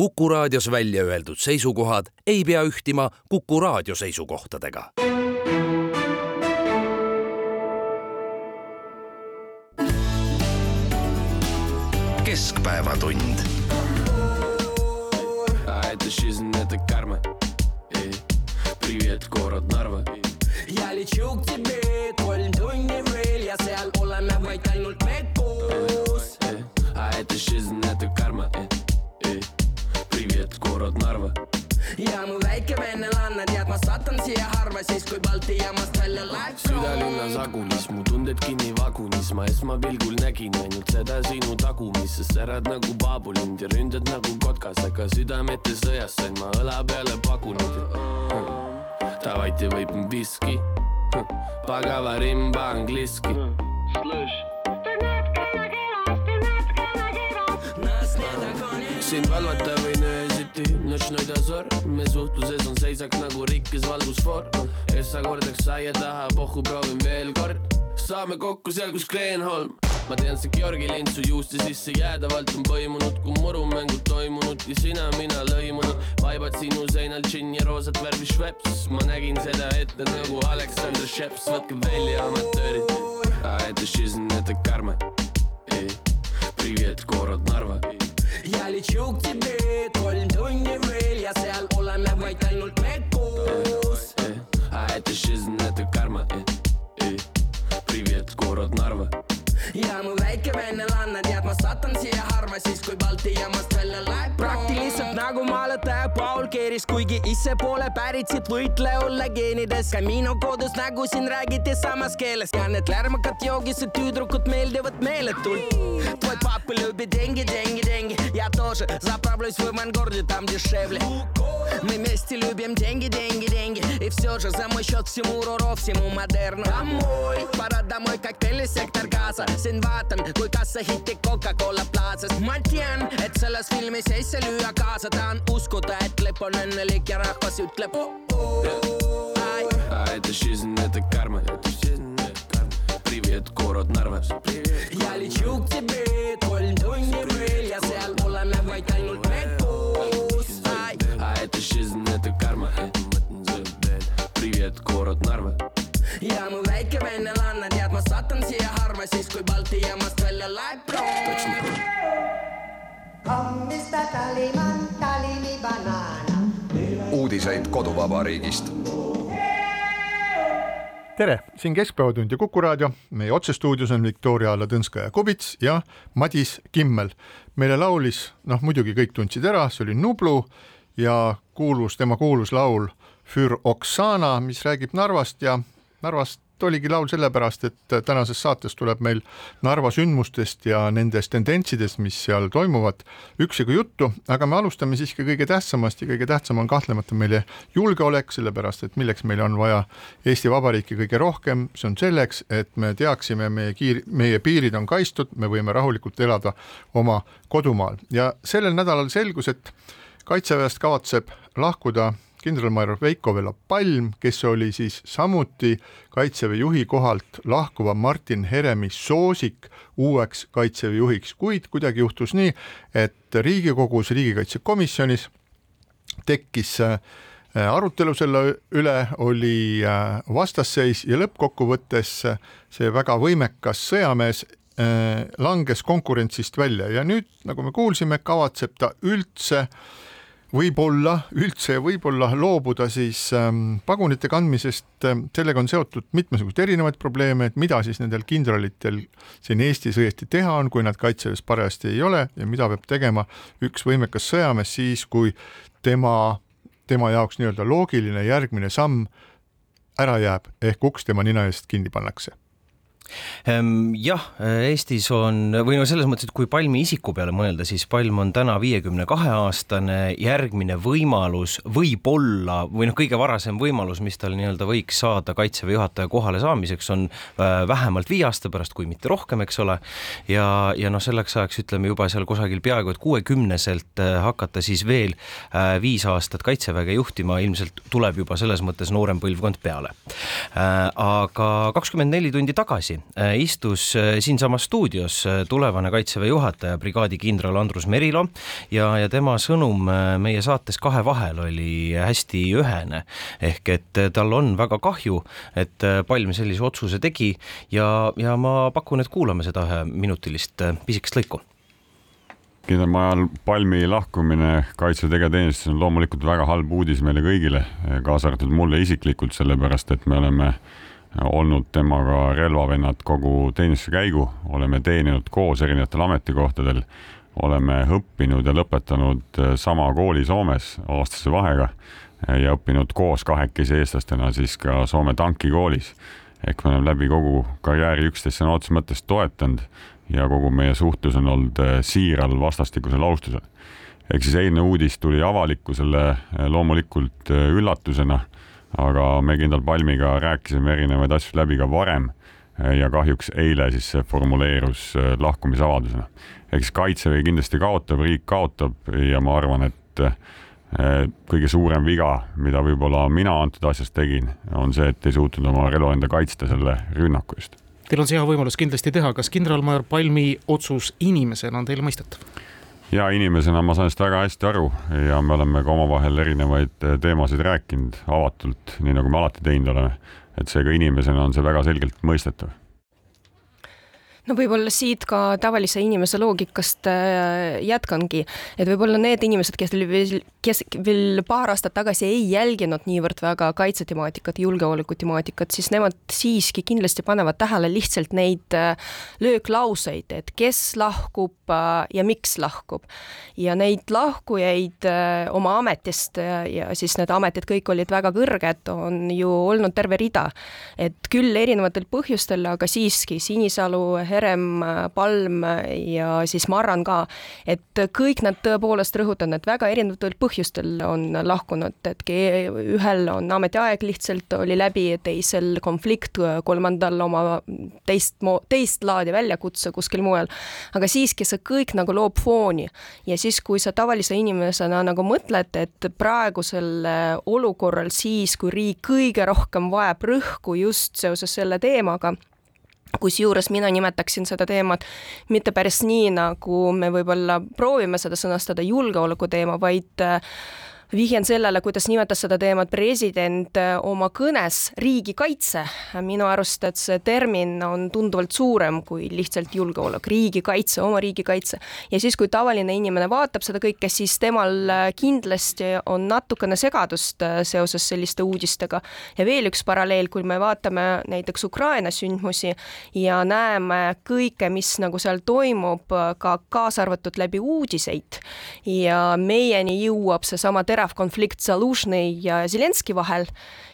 Kuku raadios välja öeldud seisukohad ei pea ühtima Kuku raadio seisukohtadega. keskpäevatund. Это жизнь, это карма Эй, Привет, город Нарва ja lechuu к тебе kolm tundi veel ja seal oleme vaid ainult me koos . Эй, А это жизнь, это карма Эй, эй, kurud Narva ja mu väike vennelanna tead, ma satan siia harva siis, kui Balti jaamast välja läks. südalinna sagulis mu tunded kinni vagunis, ma esmapilgul nägin ainult seda sinu tagumist, sest särad nagu paabulind ja ründad nagu kotkas, aga südamete sõjas sain ma õla peale pagunud. Davajte võib viski, pagava rimba angliski. Slush. sind valvata võin öösiti , notšnoi dozor , me suhtluses on seisak nagu rikkes valgusfoor . kes sa kordaks saia taha , pohhu proovin veel kord . saame kokku seal , kus Kreenholm . ma tean , see Georgi lind su juuste sisse jäädavalt on põimunud , kui murumängud toimunud ja sina , mina lõimunud . vaibad sinu seinal džinn ja roosat värvi šveps , ma nägin seda ette nagu Aleksander Šeps , võtke välja amatöörid . А это жизнь , это карма . Привет , город Нарва . ja lechuu к тебе kolm tundi veel ja seal oleme vaid ainult me koos. А это жизнь, это карма э. Привет, город Нарва ja mu maaletaja Paul Keeris , kuigi ise pole pärit siit võitleja olla geenides . ka minu kodus nägu siin räägiti samas keeles , tean , et lärmakad joogised tüdrukud meeldivad meeletult . Твой папа любит деньги, деньги, деньги Я тоже заправлюсь в авангарде, там дешевле Мы вместе любим деньги, деньги, деньги И все же за мой счет всему руров, всему модерну Домой, пора домой, коктейли, сектор газа Siin vaatan , kui kassahitti Coca-Cola plaasas Ma tean , et selles filmis ei saa lüüa kaasa Tahan uskuda , et lõpp on õnnelik ja rahvas ütleb oh -oh. Ai. А это жизнь, это карма Привет, город Нарва ja lechuu к тебе kolm tundi veel ja seal oleme vaid ainult me koos Ai. А это жизнь, это карма Привет, город Нарва ja mu väike vennelanna tead , ma satun siia harva siis , kui Balti jaamast välja läheb proov . Tallyman, tally me banana. uudiseid koduvabariigist. tere, siin Keskpäevatund ja Kuku raadio, meie otsestuudios on Viktoria Ladõnskaja-Kubits ja Madis Kimmel. meile laulis, noh muidugi kõik tundsid ära, see oli Nublu ja kuulus, tema kuulus laul Für Oksana, mis räägib Narvast ja Narvast oligi laul sellepärast, et tänases saates tuleb meil Narva sündmustest ja nendest tendentsidest, mis seal toimuvad, üksjagu juttu, aga me alustame siiski kõige tähtsamast ja kõige tähtsam on kahtlemata meile julgeolek, sellepärast et milleks meil on vaja Eesti Vabariiki kõige rohkem, see on selleks, et me teaksime, meie kiir, meie piirid on kaitstud, me võime rahulikult elada oma kodumaal. Ja sellel nädalal selgus, et kaitseväest kavatseb lahkuda kindralmajor Veiko-Vello Palm, kes oli siis samuti kaitseväe juhi kohalt lahkuva Martin Heremi soosik uueks kaitseväe juhiks, kuid kuidagi juhtus nii, et Riigikogus riigikaitsekomisjonis tekkis äh, arutelu selle üle, oli äh, vastasseis ja lõppkokkuvõttes äh, see väga võimekas sõjamees äh, langes konkurentsist välja. Ja nüüd, nagu me kuulsime, kavatseb ta üldse võib-olla üldse võib-olla loobuda siis ähm, pagunite kandmisest, sellega on seotud mitmesuguseid erinevaid probleeme, et mida siis nendel kindralitel siin Eestis õieti teha on, kui nad kaitseväes parajasti ei ole ja mida peab tegema üks võimekas sõjamees siis, kui tema, tema jaoks nii-öelda loogiline järgmine samm ära jääb ehk uks tema nina eest kinni pannakse jah, Eestis on või no selles mõttes, et kui Palmi isiku peale mõelda, siis Palm on täna viiekümne kahe aastane, järgmine võimalus võib-olla või noh, kõige varasem võimalus, mis tal nii-öelda võiks saada kaitseväe juhataja kohale saamiseks, on äh, vähemalt viie aasta pärast, kui mitte rohkem, eks ole. ja, ja noh, selleks ajaks ütleme juba seal kusagil peaaegu et kuuekümneselt äh, hakata siis veel äh, viis aastat kaitseväge juhtima, ilmselt tuleb juba selles mõttes noorem põlvkond peale. aga kakskümmend neli tundi tagasi istus siinsamas stuudios tulevane Kaitseväe juhataja, brigaadikindral Andrus Merilo ja, ja tema sõnum meie saates Kahe vahel oli hästi ühene. ehk et tal on väga kahju, et Palm sellise otsuse tegi ja, ja ma pakun, et kuulame seda üheminutilist pisikest lõiku kindralmajor Palmi lahkumine Kaitseväe tegevteenistuses on loomulikult väga halb uudis meile kõigile, kaasa arvatud mulle isiklikult, sellepärast et me oleme olnud temaga relvavennad kogu teenistuse käigu, oleme teeninud koos erinevatel ametikohtadel, oleme õppinud ja lõpetanud sama kooli Soomes aastase vahega ja õppinud koos kahekesi eestlastena siis ka Soome tankikoolis. ehk me oleme läbi kogu karjääri üksteist sõna otseses mõttes toetanud ja kogu meie suhtlus on olnud äh, siiral vastastikusel austusel. ehk siis eilne uudis tuli avalikkusele äh, loomulikult äh, üllatusena, aga me kindral Palmiga rääkisime erinevaid asju läbi ka varem ja kahjuks eile siis see formuleerus lahkumisavaldusena. ehk siis Kaitsevägi kindlasti kaotab, riik kaotab ja ma arvan, et kõige suurem viga, mida võib-olla mina antud asjas tegin, on see, et ei suutnud oma relvaenda kaitsta selle rünnaku eest Teil on see hea võimalus kindlasti teha, kas kindralmajor Palmi otsus inimesena on teile mõistetav? Ja inimesena ma saan sellest väga hästi aru ja me oleme ka omavahel erinevaid teemasid rääkinud avatult, nii nagu me alati teinud oleme. et seega inimesena on see väga selgelt mõistetav no võib-olla siit ka tavalise inimese loogikast äh, jätkangi, et võib-olla need inimesed, kes kes veel paar aastat tagasi ei jälginud niivõrd väga kaitsetemaatikat, julgeolekutemaatikat, siis nemad siiski kindlasti panevad tähele lihtsalt neid äh, lööklauseid, et kes lahkub äh, ja miks lahkub. ja neid lahkujaid oma ametist ja siis need ametid kõik olid väga kõrged, on ju olnud terve rida. et küll erinevatel põhjustel, aga siiski Sinisalu Herem, Palm ja siis Marran ka, et kõik nad tõepoolest rõhutan, et väga erinevatel põhjustel on lahkunud, et ühel on ametiaeg lihtsalt oli läbi, teisel konflikt, kolmandal oma teist, teist laadi väljakutse kuskil mujal. aga siiski see kõik nagu loob fooni. Ja siis, kui sa tavalise inimesena nagu mõtled, et praegusel olukorral siis, kui riik kõige rohkem vajab rõhku just seoses selle teemaga kusjuures mina nimetaksin seda teemat mitte päris nii, nagu me võib-olla proovime seda sõnastada julgeoleku teema, vaid vihjan sellele, kuidas nimetas seda teemat president äh, oma kõnes riigikaitse. minu arust, et see termin on tunduvalt suurem kui lihtsalt julgeolek, riigikaitse, oma riigikaitse. ja siis, kui tavaline inimene vaatab seda kõike, siis temal äh, kindlasti on natukene segadust äh, seoses selliste uudistega. ja veel üks paralleel, kui me vaatame näiteks Ukraina sündmusi ja näeme kõike, mis nagu seal toimub, ka kaasa arvatud läbi uudiseid ja meieni jõuab seesama terav terav konflikt Zalužnõi ja Zelenski vahel,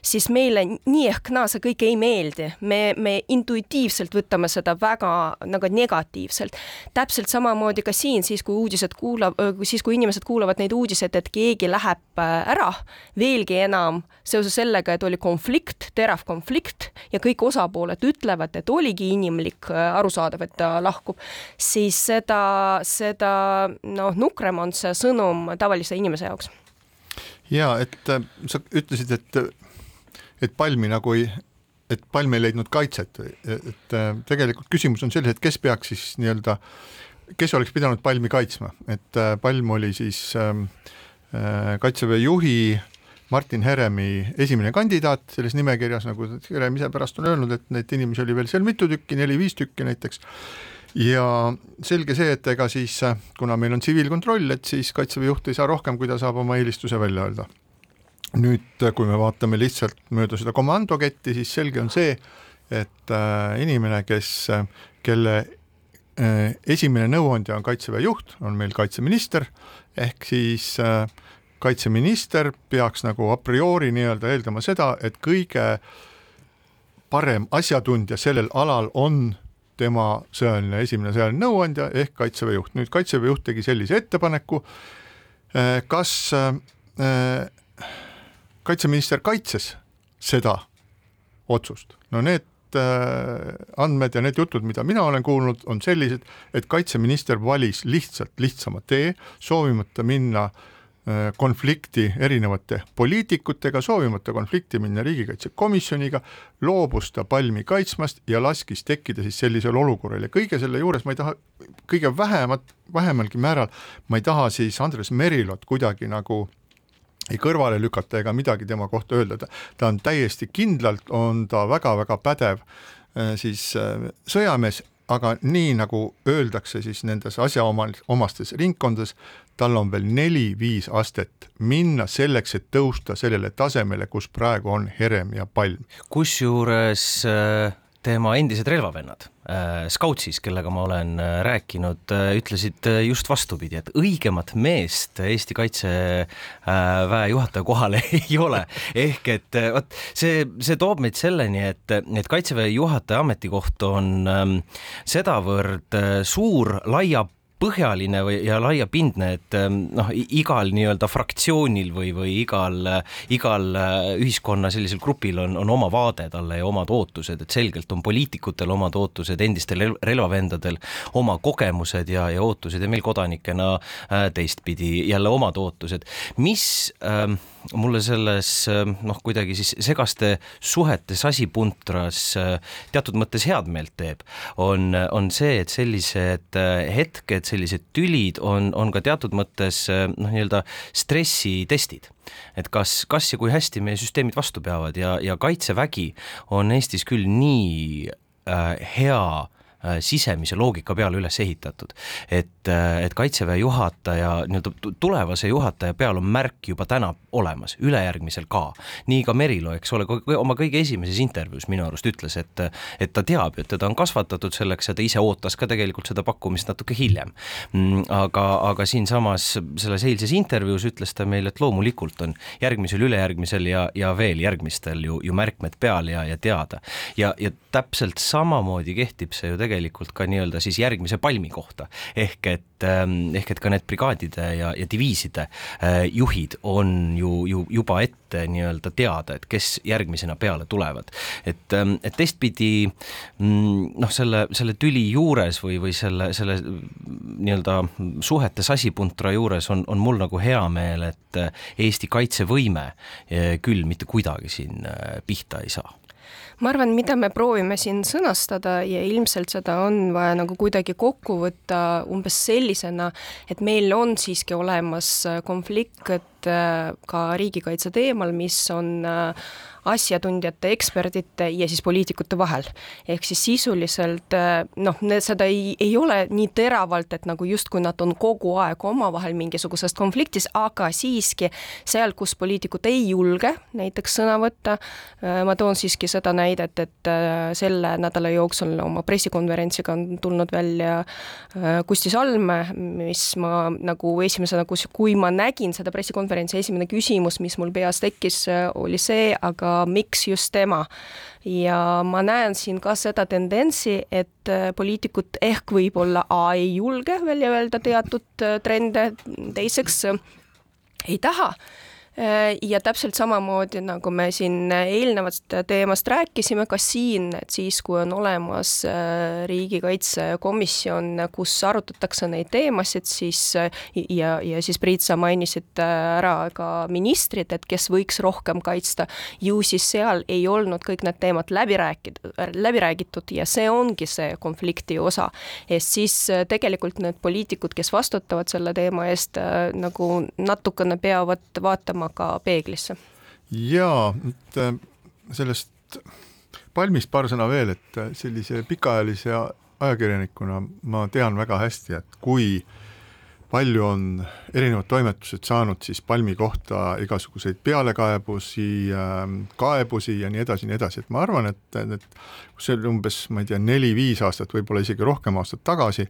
siis meile nii ehk naa see kõik ei meeldi. me, me intuitiivselt võtame seda väga nagu negatiivselt. täpselt samamoodi ka siin, siis kui uudised kuulab, siis kui inimesed kuulavad neid uudiseid, et keegi läheb äh, ära, veelgi enam seoses sellega, et oli konflikt, terav konflikt ja kõik osapooled ütlevad, et oligi inimlik, äh, arusaadav, et ta lahkub, siis seda, seda noh, nukrem on see sõnum tavalise inimese jaoks ja et äh, sa ütlesid, et, et palmi nagu ei, et palm ei leidnud kaitset, et äh, tegelikult küsimus on selles, et kes peaks siis nii-öelda, kes oleks pidanud palmi kaitsma, et äh, palm oli siis ähm, kaitseväe juhi Martin Heremi esimene kandidaat selles nimekirjas, nagu Herem ise pärast on öelnud, et neid inimesi oli veel seal mitu tükki, neli-viis tükki näiteks ja selge see, et ega siis, kuna meil on tsiviilkontroll, et siis Kaitseväe juht ei saa rohkem, kui ta saab oma eelistuse välja öelda. nüüd, kui me vaatame lihtsalt mööda seda komandoketti, siis selge on see, et äh, inimene, kes, kelle äh, esimene nõuandja on Kaitseväe juht, on meil kaitseminister, ehk siis äh, kaitseminister peaks nagu a priori nii-öelda eeldama seda, et kõige parem asjatundja sellel alal on tema sõjaline, esimene sõjaline nõuandja ehk Kaitseväe juht. nüüd Kaitseväe juht tegi sellise ettepaneku, äh, kas äh, kaitseminister kaitses seda otsust, no need äh, andmed ja need jutud, mida mina olen kuulnud, on sellised, et kaitseminister valis lihtsalt lihtsama tee, soovimata minna äh, konflikti erinevate poliitikutega, soovimata konflikti minna riigikaitsekomisjoniga, loobus ta palmi kaitsmast ja laskis tekkida siis sellisel olukorral. Ja kõige selle juures ma ei taha, kõige vähemat, vähemalgi määral ma ei taha siis Andres Merilot kuidagi nagu ei kõrvale lükata ega midagi tema kohta öelda, ta on täiesti kindlalt, on ta väga-väga pädev äh, siis äh, sõjamees, aga nii nagu öeldakse siis nendes asjaomastes ringkondades, tal on veel neli-viis astet minna selleks, et tõusta sellele tasemele, kus praegu on Herem ja Palm. kusjuures äh, tema endised relvavennad äh, Scoutsis, kellega ma olen äh, rääkinud, äh, ütlesid just vastupidi, et õigemat meest Eesti Kaitseväe juhataja kohale ei ole. ehk et vot see, see toob meid selleni, et, et Kaitseväe juhataja ametikoht on ähm, sedavõrd suur, laia põhjaline või, ja laiapindne, et ähm, noh, igal nii-öelda fraktsioonil või, või igal, igal äh, ühiskonna sellisel grupil on, on oma vaade talle ja omad ootused, et selgelt on poliitikutel omad ootused, endistel relvavendadel oma kogemused ja, ja ootused ja meil kodanikena äh, teistpidi jälle omad ootused. mis äh, mulle selles noh, kuidagi siis segaste suhete sasipuntras teatud mõttes head meelt teeb, on, on see, et sellised hetked, sellised tülid on, on ka teatud mõttes noh, nii-öelda stressitestid. Et kas, kas ja kui hästi meie süsteemid vastu peavad ja, ja kaitsevägi on Eestis küll nii äh, hea Äh, sisemise loogika peale üles ehitatud. et, äh, et kaitseväe juhataja, nii-öelda tulevase juhataja peal on märk juba täna olemas, ülejärgmisel ka. nii ka Merilo, eks ole, oma kõige esimeses intervjuus minu arust ütles, et, et ta teab, et teda on kasvatatud selleks ja ta ise ootas ka tegelikult seda pakkumist natuke hiljem. Mm, aga, aga siinsamas selles eilses intervjuus ütles ta meile, et loomulikult on järgmisel, ülejärgmisel ja, ja veel järgmistel ju, ju märkmed peal ja, ja teada. ja, ja täpselt samamoodi kehtib see ju tegelikult tegelikult ka nii-öelda siis järgmise palmi kohta. ehk et, ähm, ehk et ka need brigaadide ja, ja diviiside äh, juhid on ju, ju juba ette nii-öelda teada, et kes järgmisena peale tulevad. et, ähm, et teistpidi mm, noh, selle, selle tüli juures või, või selle, selle nii-öelda suhete sasipuntra juures on, on mul nagu hea meel, et äh, Eesti kaitsevõime äh, küll mitte kuidagi siin pihta ei saa ma arvan, mida me proovime siin sõnastada ja ilmselt seda on vaja nagu kuidagi kokku võtta umbes sellisena, et meil on siiski olemas konflikt äh, ka riigikaitse teemal, mis on äh, asjatundjate, ekspertide ja siis poliitikute vahel. ehk siis sisuliselt eh, noh, seda ei, ei ole nii teravalt, et nagu justkui nad on kogu aeg omavahel mingisuguses konfliktis, aga siiski seal, kus poliitikud ei julge näiteks sõna võtta, ma toon siiski seda näidet, et selle nädala jooksul oma pressikonverentsiga on tulnud välja Kusti Salme, mis ma nagu esimesena, kus, kui ma nägin seda pressikonverentsi, esimene küsimus, mis mul peas tekkis, oli see, aga miks just tema. ja ma näen siin ka seda tendentsi, et äh, poliitikud ehk võib-olla A ei julge välja öelda teatud äh, trende, teiseks äh, ei taha Äh, ja täpselt samamoodi, nagu me siin eelnevast teemast rääkisime, ka siin, et siis, kui on olemas äh, riigikaitsekomisjon, kus arutatakse neid teemasid, siis ja, ja siis Priit, sa mainisid äh, ära ka ministrid, et kes võiks rohkem kaitsta, ju siis seal ei olnud kõik need teemad läbi räägitud, läbi räägitud ja see ongi see konflikti osa. et siis tegelikult need poliitikud, kes vastutavad selle teema eest, nagu natukene peavad vaatama ka peeglisse. jaa, et äh, sellest palmist paar sõna veel, et äh, sellise pikaajalise ajakirjanikuna ma tean väga hästi, et kui palju on erinevad toimetused saanud siis palmi kohta igasuguseid pealekaebusi, ähm, kaebusi ja nii edasi, nii edasi, et ma arvan, et, et see oli umbes, ma ei tea, neli-viis aastat, võib-olla isegi rohkem aastat tagasi,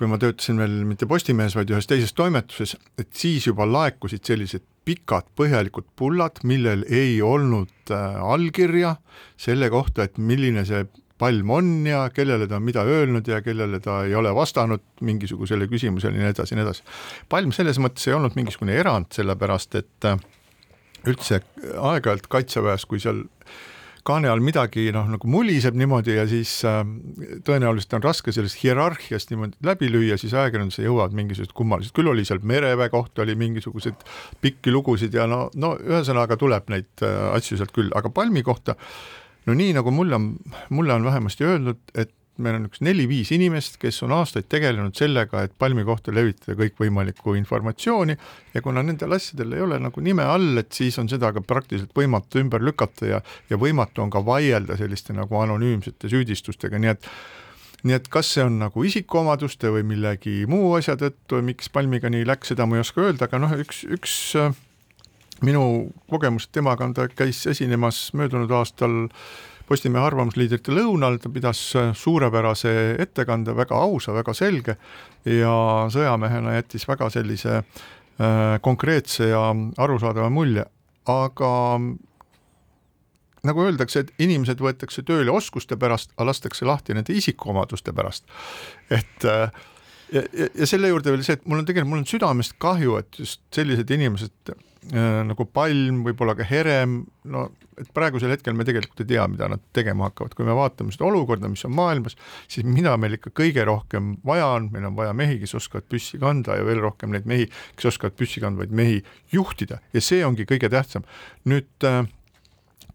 kui ma töötasin veel mitte Postimehes, vaid ühes teises toimetuses, et siis juba laekusid sellised pikad põhjalikud pullad, millel ei olnud äh, allkirja selle kohta, et milline see palm on ja kellele ta on mida öelnud ja kellele ta ei ole vastanud mingisugusele küsimusele ja nii edasi ja nii edasi. palm selles mõttes ei olnud mingisugune erand, sellepärast et äh, üldse aeg-ajalt Kaitseväes, kui seal kaane all midagi noh, nagu muliseb niimoodi ja siis äh, tõenäoliselt on raske sellest hierarhiast niimoodi läbi lüüa, siis ajakirjandusse jõuavad mingisugused kummalised, küll oli seal mereväe kohta oli mingisuguseid pikki lugusid ja no, no ühesõnaga tuleb neid äh, asju sealt küll, aga Palmi kohta no nii nagu mulle on, mulle on vähemasti öeldud, et meil on üks neli-viis inimest, kes on aastaid tegelenud sellega, et palmi kohta levitada kõikvõimalikku informatsiooni ja kuna nendel asjadel ei ole nagu nime all, et siis on seda ka praktiliselt võimatu ümber lükata ja, ja võimatu on ka vaielda selliste nagu anonüümsete süüdistustega, nii et nii et kas see on nagu isikuomaduste või millegi muu asja tõttu, miks Palmiga nii läks, seda ma ei oska öelda, aga noh, üks, üks äh, minu kogemus temaga on, ta käis esinemas möödunud aastal Postimehe arvamusliidrite lõunal, ta pidas äh, suurepärase ettekande, väga ausa, väga selge ja sõjamehena jättis väga sellise äh, konkreetse ja arusaadava mulje, aga nagu öeldakse, et inimesed võetakse tööle oskuste pärast, aga lastakse lahti nende isikuomaduste pärast. et äh, ja, ja, ja selle juurde veel see, et mul on tegelikult, mul on südamest kahju, et just sellised inimesed Äh, nagu palm, võib-olla ka herem, no et praegusel hetkel me tegelikult ei tea, mida nad tegema hakkavad, kui me vaatame seda olukorda, mis on maailmas, siis mida meil ikka kõige rohkem vaja on, meil on vaja mehi, kes oskavad püssi kanda ja veel rohkem neid mehi, kes oskavad püssi kandvaid mehi juhtida ja see ongi kõige tähtsam. nüüd äh,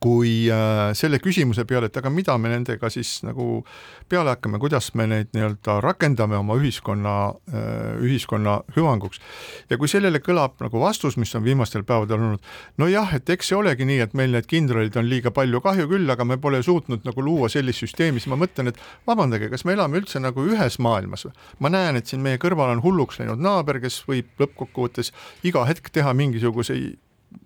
kui äh, selle küsimuse peale, et aga mida me nendega siis nagu peale hakkame, kuidas me neid nii-öelda rakendame oma ühiskonna, äh, ühiskonna hüvanguks. ja kui sellele kõlab nagu vastus, mis on viimastel päevadel olnud, nojah, et eks see olegi nii, et meil need kindralid on liiga palju, kahju küll, aga me pole suutnud nagu luua sellist süsteemi, siis ma mõtlen, et vabandage, kas me elame üldse nagu ühes maailmas või? ma näen, et siin meie kõrval on hulluks läinud naaber, kes võib lõppkokkuvõttes iga hetk teha mingisuguseid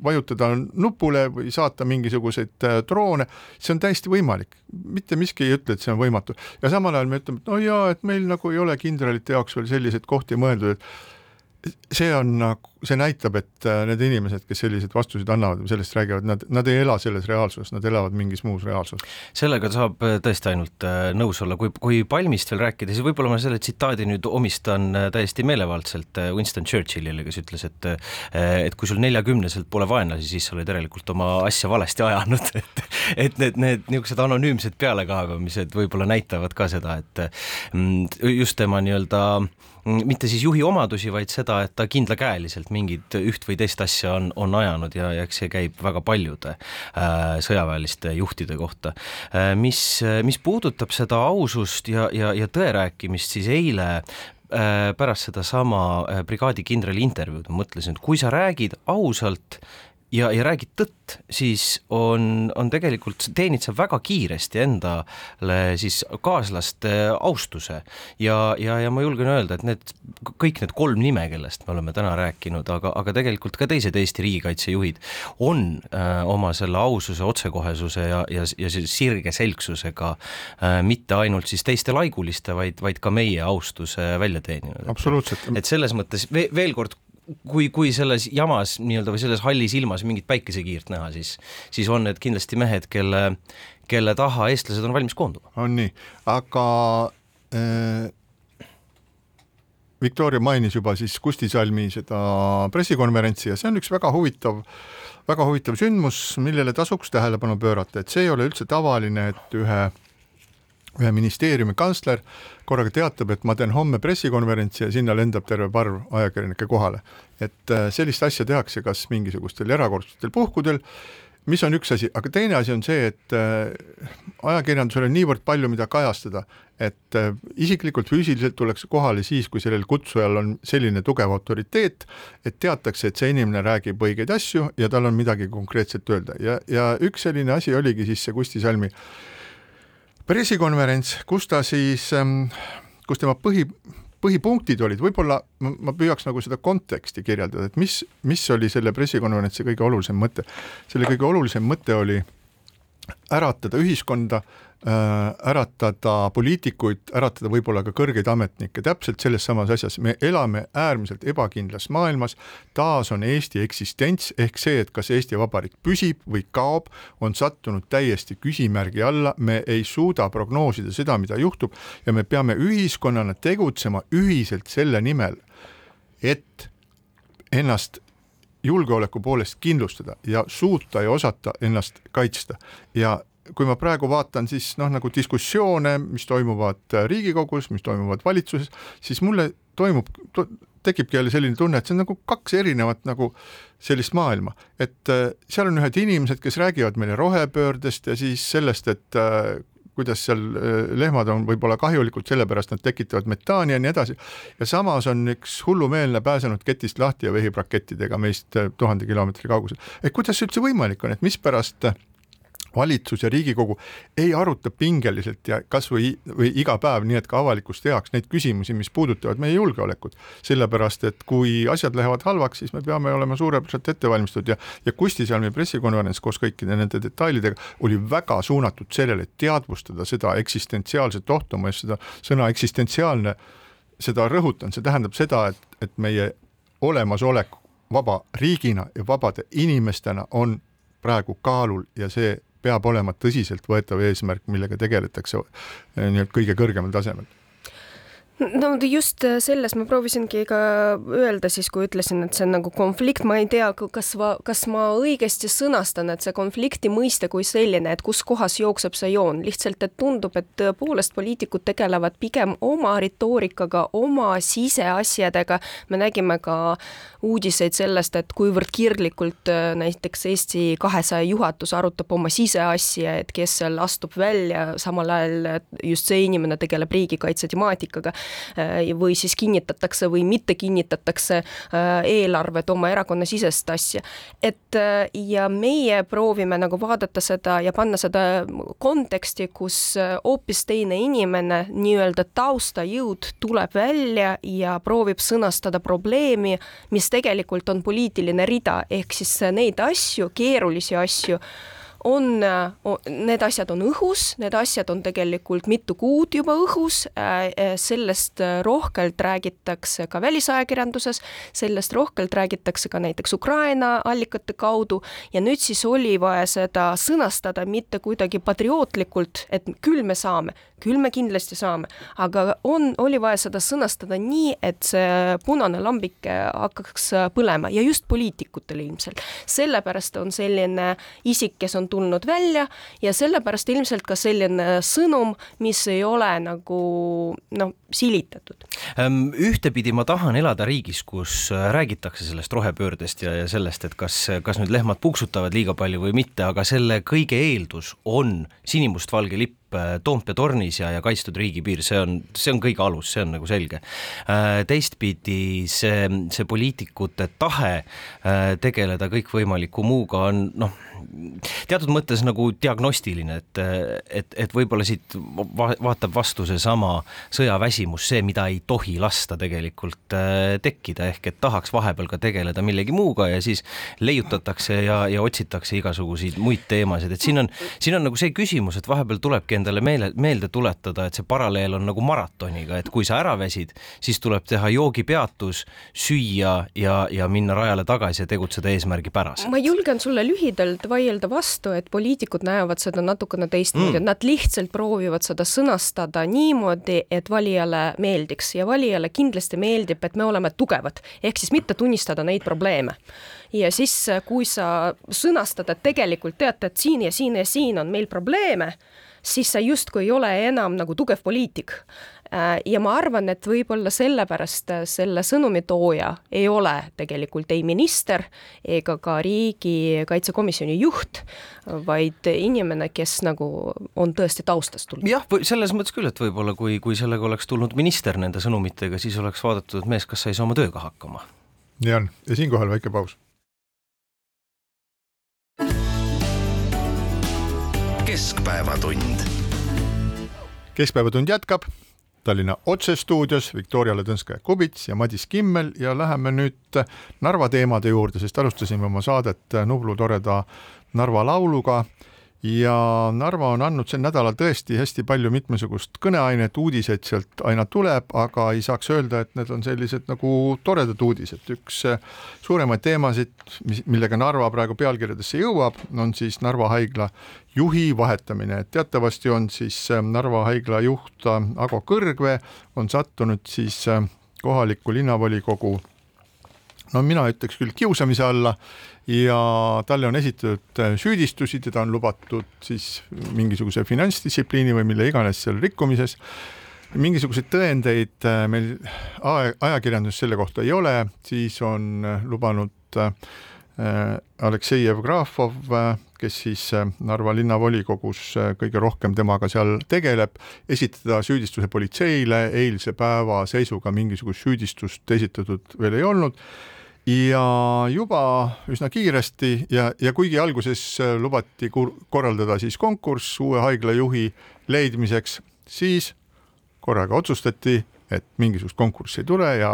vajutada nupule või saata mingisuguseid äh, droone, see on täiesti võimalik, mitte miski ei ütle, et see on võimatu. ja samal ajal me ütleme, et no jaa, et meil nagu ei ole kindralite jaoks veel selliseid kohti mõeldud, et see on nagu, see näitab, et äh, need inimesed, kes selliseid vastuseid annavad või sellest räägivad, nad, nad ei ela selles reaalsuses, nad elavad mingis muus reaalsuses. sellega saab äh, tõesti ainult äh, nõus olla, kui, kui Palmist veel rääkida, siis võib-olla ma selle tsitaadi nüüd omistan täiesti meelevaldselt Winston Churchillile, kes ütles, et et kui sul neljakümneselt pole vaenlasi, siis sa oled järelikult oma asja valesti ajanud, et et need, need niisugused anonüümsed pealekaebamised võib-olla näitavad ka seda, et mm, just tema nii-öelda mitte siis juhi omadusi, vaid seda, et ta kindlakäeliselt mingit üht või teist asja on, on ajanud ja, ja eks see käib väga paljude äh, sõjaväeliste juhtide kohta äh,. mis, mis puudutab seda ausust ja, ja, ja tõe rääkimist, siis eile äh, pärast sedasama brigaadikindrali intervjuud ma mõtlesin, et kui sa räägid ausalt ja, ja räägid tõtt, siis on, on tegelikult, teenid sa väga kiiresti endale siis kaaslaste austuse ja, ja, ja ma julgen öelda, et need kõik need kolm nime, kellest me oleme täna rääkinud, aga, aga tegelikult ka teised Eesti riigikaitsejuhid on äh, oma selle aususe, otsekohesuse ja, ja, ja sirge selgsusega äh, mitte ainult siis teiste laiguliste, vaid, vaid ka meie austuse välja teeninud. absoluutselt. et selles mõttes veel, veel kord kui, kui selles jamas nii-öelda või selles hallis ilmas mingit päikesekiirt näha, siis, siis on need kindlasti mehed, kelle, kelle taha eestlased on valmis koonduma. on nii, aga äh, Viktoria mainis juba siis Kusti Salmi seda pressikonverentsi ja see on üks väga huvitav, väga huvitav sündmus, millele tasuks tähelepanu pöörata, et see ei ole üldse tavaline, et ühe ühe ministeeriumi kantsler korraga teatab, et ma teen homme pressikonverentsi ja sinna lendab terve parv ajakirjanikke kohale. et äh, sellist asja tehakse kas mingisugustel erakordsetel puhkudel, mis on üks asi, aga teine asi on see, et äh, ajakirjandusel on niivõrd palju, mida kajastada, et äh, isiklikult füüsiliselt tullakse kohale siis, kui sellel kutsujal on selline tugev autoriteet, et teatakse, et see inimene räägib õigeid asju ja tal on midagi konkreetset öelda ja, ja üks selline asi oligi siis see Kusti Salmi äh, pressikonverents, kus ta siis, ähm, kus tema põhi, põhipunktid olid, võib-olla ma, püüaks nagu seda konteksti kirjeldada, et mis, mis oli selle pressikonverentsi kõige olulisem mõte. selle kõige olulisem mõte oli äratada ühiskonda äratada poliitikuid, äratada võib-olla ka kõrgeid ametnikke, täpselt selles samas asjas, me elame äärmiselt ebakindlas maailmas, taas on Eesti eksistents ehk see, et kas Eesti Vabariik püsib või kaob, on sattunud täiesti küsimärgi alla, me ei suuda prognoosida seda, mida juhtub ja me peame ühiskonnana tegutsema ühiselt selle nimel, et ennast julgeoleku poolest kindlustada ja suuta ja osata ennast kaitsta. Ja kui ma praegu vaatan siis noh, nagu diskussioone, mis toimuvad Riigikogus, mis toimuvad valitsuses, siis mulle toimub to,, tekibki jälle selline tunne, et see on nagu kaks erinevat nagu sellist maailma, et äh, seal on ühed inimesed, kes räägivad meile rohepöördest ja siis sellest, et äh, kuidas seal äh, lehmad on võib-olla kahjulikud, sellepärast nad tekitavad metaani ja nii edasi. ja samas on üks hullumeelne pääsenud ketist lahti ja vehib rakettidega meist tuhande kilomeetri kaugusel. et kuidas see üldse võimalik on, et mispärast valitsus ja Riigikogu ei aruta pingeliselt ja kasvõi või iga päev, nii et ka avalikkus teaks neid küsimusi, mis puudutavad meie julgeolekut. sellepärast, et kui asjad lähevad halvaks, siis me peame olema suurepäraselt ette valmistatud ja, ja Kusti Salmi pressikonverents koos kõikide nende detailidega oli väga suunatud sellele, et teadvustada seda eksistentsiaalset ohtu, ma just seda sõna eksistentsiaalne, seda rõhutan, see tähendab seda, et, et meie olemasolek vaba riigina ja vabade inimestena on praegu kaalul ja see peab olema tõsiseltvõetav eesmärk, millega tegeletakse eh, nii-öelda kõige kõrgemal tasemel no just äh, selles ma proovisingi ka öelda siis, kui ütlesin, et see on nagu konflikt, ma ei tea, kas kas ma õigesti sõnastan, et see konflikti mõiste kui selline, et kus kohas jookseb see joon, lihtsalt et tundub, et tõepoolest poliitikud tegelevad pigem oma retoorikaga, oma siseasjadega. me nägime ka uudiseid sellest, et kuivõrd kirglikult äh, näiteks Eesti kahesaja juhatus arutab oma siseasja, et kes seal astub välja, samal ajal just see inimene tegeleb riigikaitse temaatikaga või siis kinnitatakse või mitte kinnitatakse äh, eelarvet oma erakonnasisest asja. et äh, ja meie proovime nagu vaadata seda ja panna seda konteksti, kus hoopis teine inimene, nii-öelda taustajõud tuleb välja ja proovib sõnastada probleemi, mis tegelikult on poliitiline rida, ehk siis neid asju, keerulisi asju on, need asjad on õhus, need asjad on tegelikult mitu kuud juba õhus, äh, äh, sellest rohkelt räägitakse ka välisajakirjanduses, sellest rohkelt räägitakse ka näiteks Ukraina allikate kaudu ja nüüd siis oli vaja seda sõnastada mitte kuidagi patriootlikult, et küll me saame, küll me kindlasti saame, aga on, oli vaja seda sõnastada nii, et see punane lambike hakkaks põlema ja just poliitikutel ilmselt. sellepärast on selline isik, kes on tulnud välja ja sellepärast ilmselt ka selline sõnum, mis ei ole nagu noh, silitatud. Ehm, ühtepidi ma tahan elada riigis, kus räägitakse sellest rohepöördest ja, ja sellest, et kas, kas nüüd lehmad puksutavad liiga palju või mitte, aga selle kõige eeldus on sinimustvalge lipp Toompea tornis ja, ja kaitstud riigipiir, see on, see on kõige alus, see on nagu selge. Äh, teistpidi see, see poliitikute tahe äh, tegeleda kõikvõimaliku muuga on noh, teatud mõttes nagu diagnostiline, et, et, et võib-olla siit va vaatab vastu seesama sõjaväsimus, see, mida ei tohi lasta tegelikult tekkida, ehk et tahaks vahepeal ka tegeleda millegi muuga ja siis leiutatakse ja, ja otsitakse igasuguseid muid teemasid, et siin on, siin on nagu see küsimus, et vahepeal tulebki endale meele, meelde tuletada, et see paralleel on nagu maratoniga, et kui sa ära väsid, siis tuleb teha joogipeatus, süüa ja, ja minna rajale tagasi ja tegutseda eesmärgi pärast. ma julgen sulle lühidalt vaielda vastu, et poliitikud näevad seda natukene teistmoodi mm., nad lihtsalt proovivad seda sõnastada niimoodi, et valijale meeldiks ja valijale kindlasti meeldib, et me oleme tugevad, ehk siis mitte tunnistada neid probleeme ja siis, kui sa sõnastad, et tegelikult teate, et siin ja siin ja siin on meil probleeme, siis sa justkui ei ole enam nagu tugev poliitik. Äh, ja ma arvan, et võib-olla sellepärast selle sõnumi tooja ei ole tegelikult ei minister ega ka riigikaitsekomisjoni juht, vaid inimene, kes nagu on tõesti taustast tulnud. jah, selles mõttes küll, et võib-olla kui, kui sellega oleks tulnud minister nende sõnumitega, siis oleks vaadatud, et mees, kas sai oma tööga hakkama. nii on ja siinkohal väike paus keskpäevatund. keskpäevatund jätkab Tallinna otsestuudios Viktoria Ladõnskaja-Kubits ja Madis Kimmel ja läheme nüüd Narva teemade juurde, sest alustasime oma saadet Nublu toreda Narva lauluga ja Narva on andnud sel nädalal tõesti hästi palju mitmesugust kõneainet, uudiseid sealt aina tuleb, aga ei saaks öelda, et need on sellised nagu toredad uudised. üks äh, suuremaid teemasid, mis, millega Narva praegu pealkirjadesse jõuab, on siis Narva haigla juhi vahetamine, et teatavasti on siis äh, Narva haigla juht äh, Ago Kõrgvee on sattunud siis kohaliku linnavolikogu no mina ütleks küll kiusamise alla. Ja talle on esitatud süüdistusi, teda on lubatud siis mingisuguse finantsdistsipliini või mille iganes seal rikkumises. mingisuguseid tõendeid meil ajakirjanduses selle kohta ei ole, siis on lubanud Aleksei Jevgrafov, kes siis Narva linnavolikogus kõige rohkem temaga seal tegeleb, esitada süüdistuse politseile, eilse päeva seisuga mingisugust süüdistust esitatud veel ei olnud ja juba üsna kiiresti ja, ja kuigi alguses lubati korraldada siis konkurss uue haigla juhi leidmiseks, siis korraga otsustati, et mingisugust konkurssi ei tule ja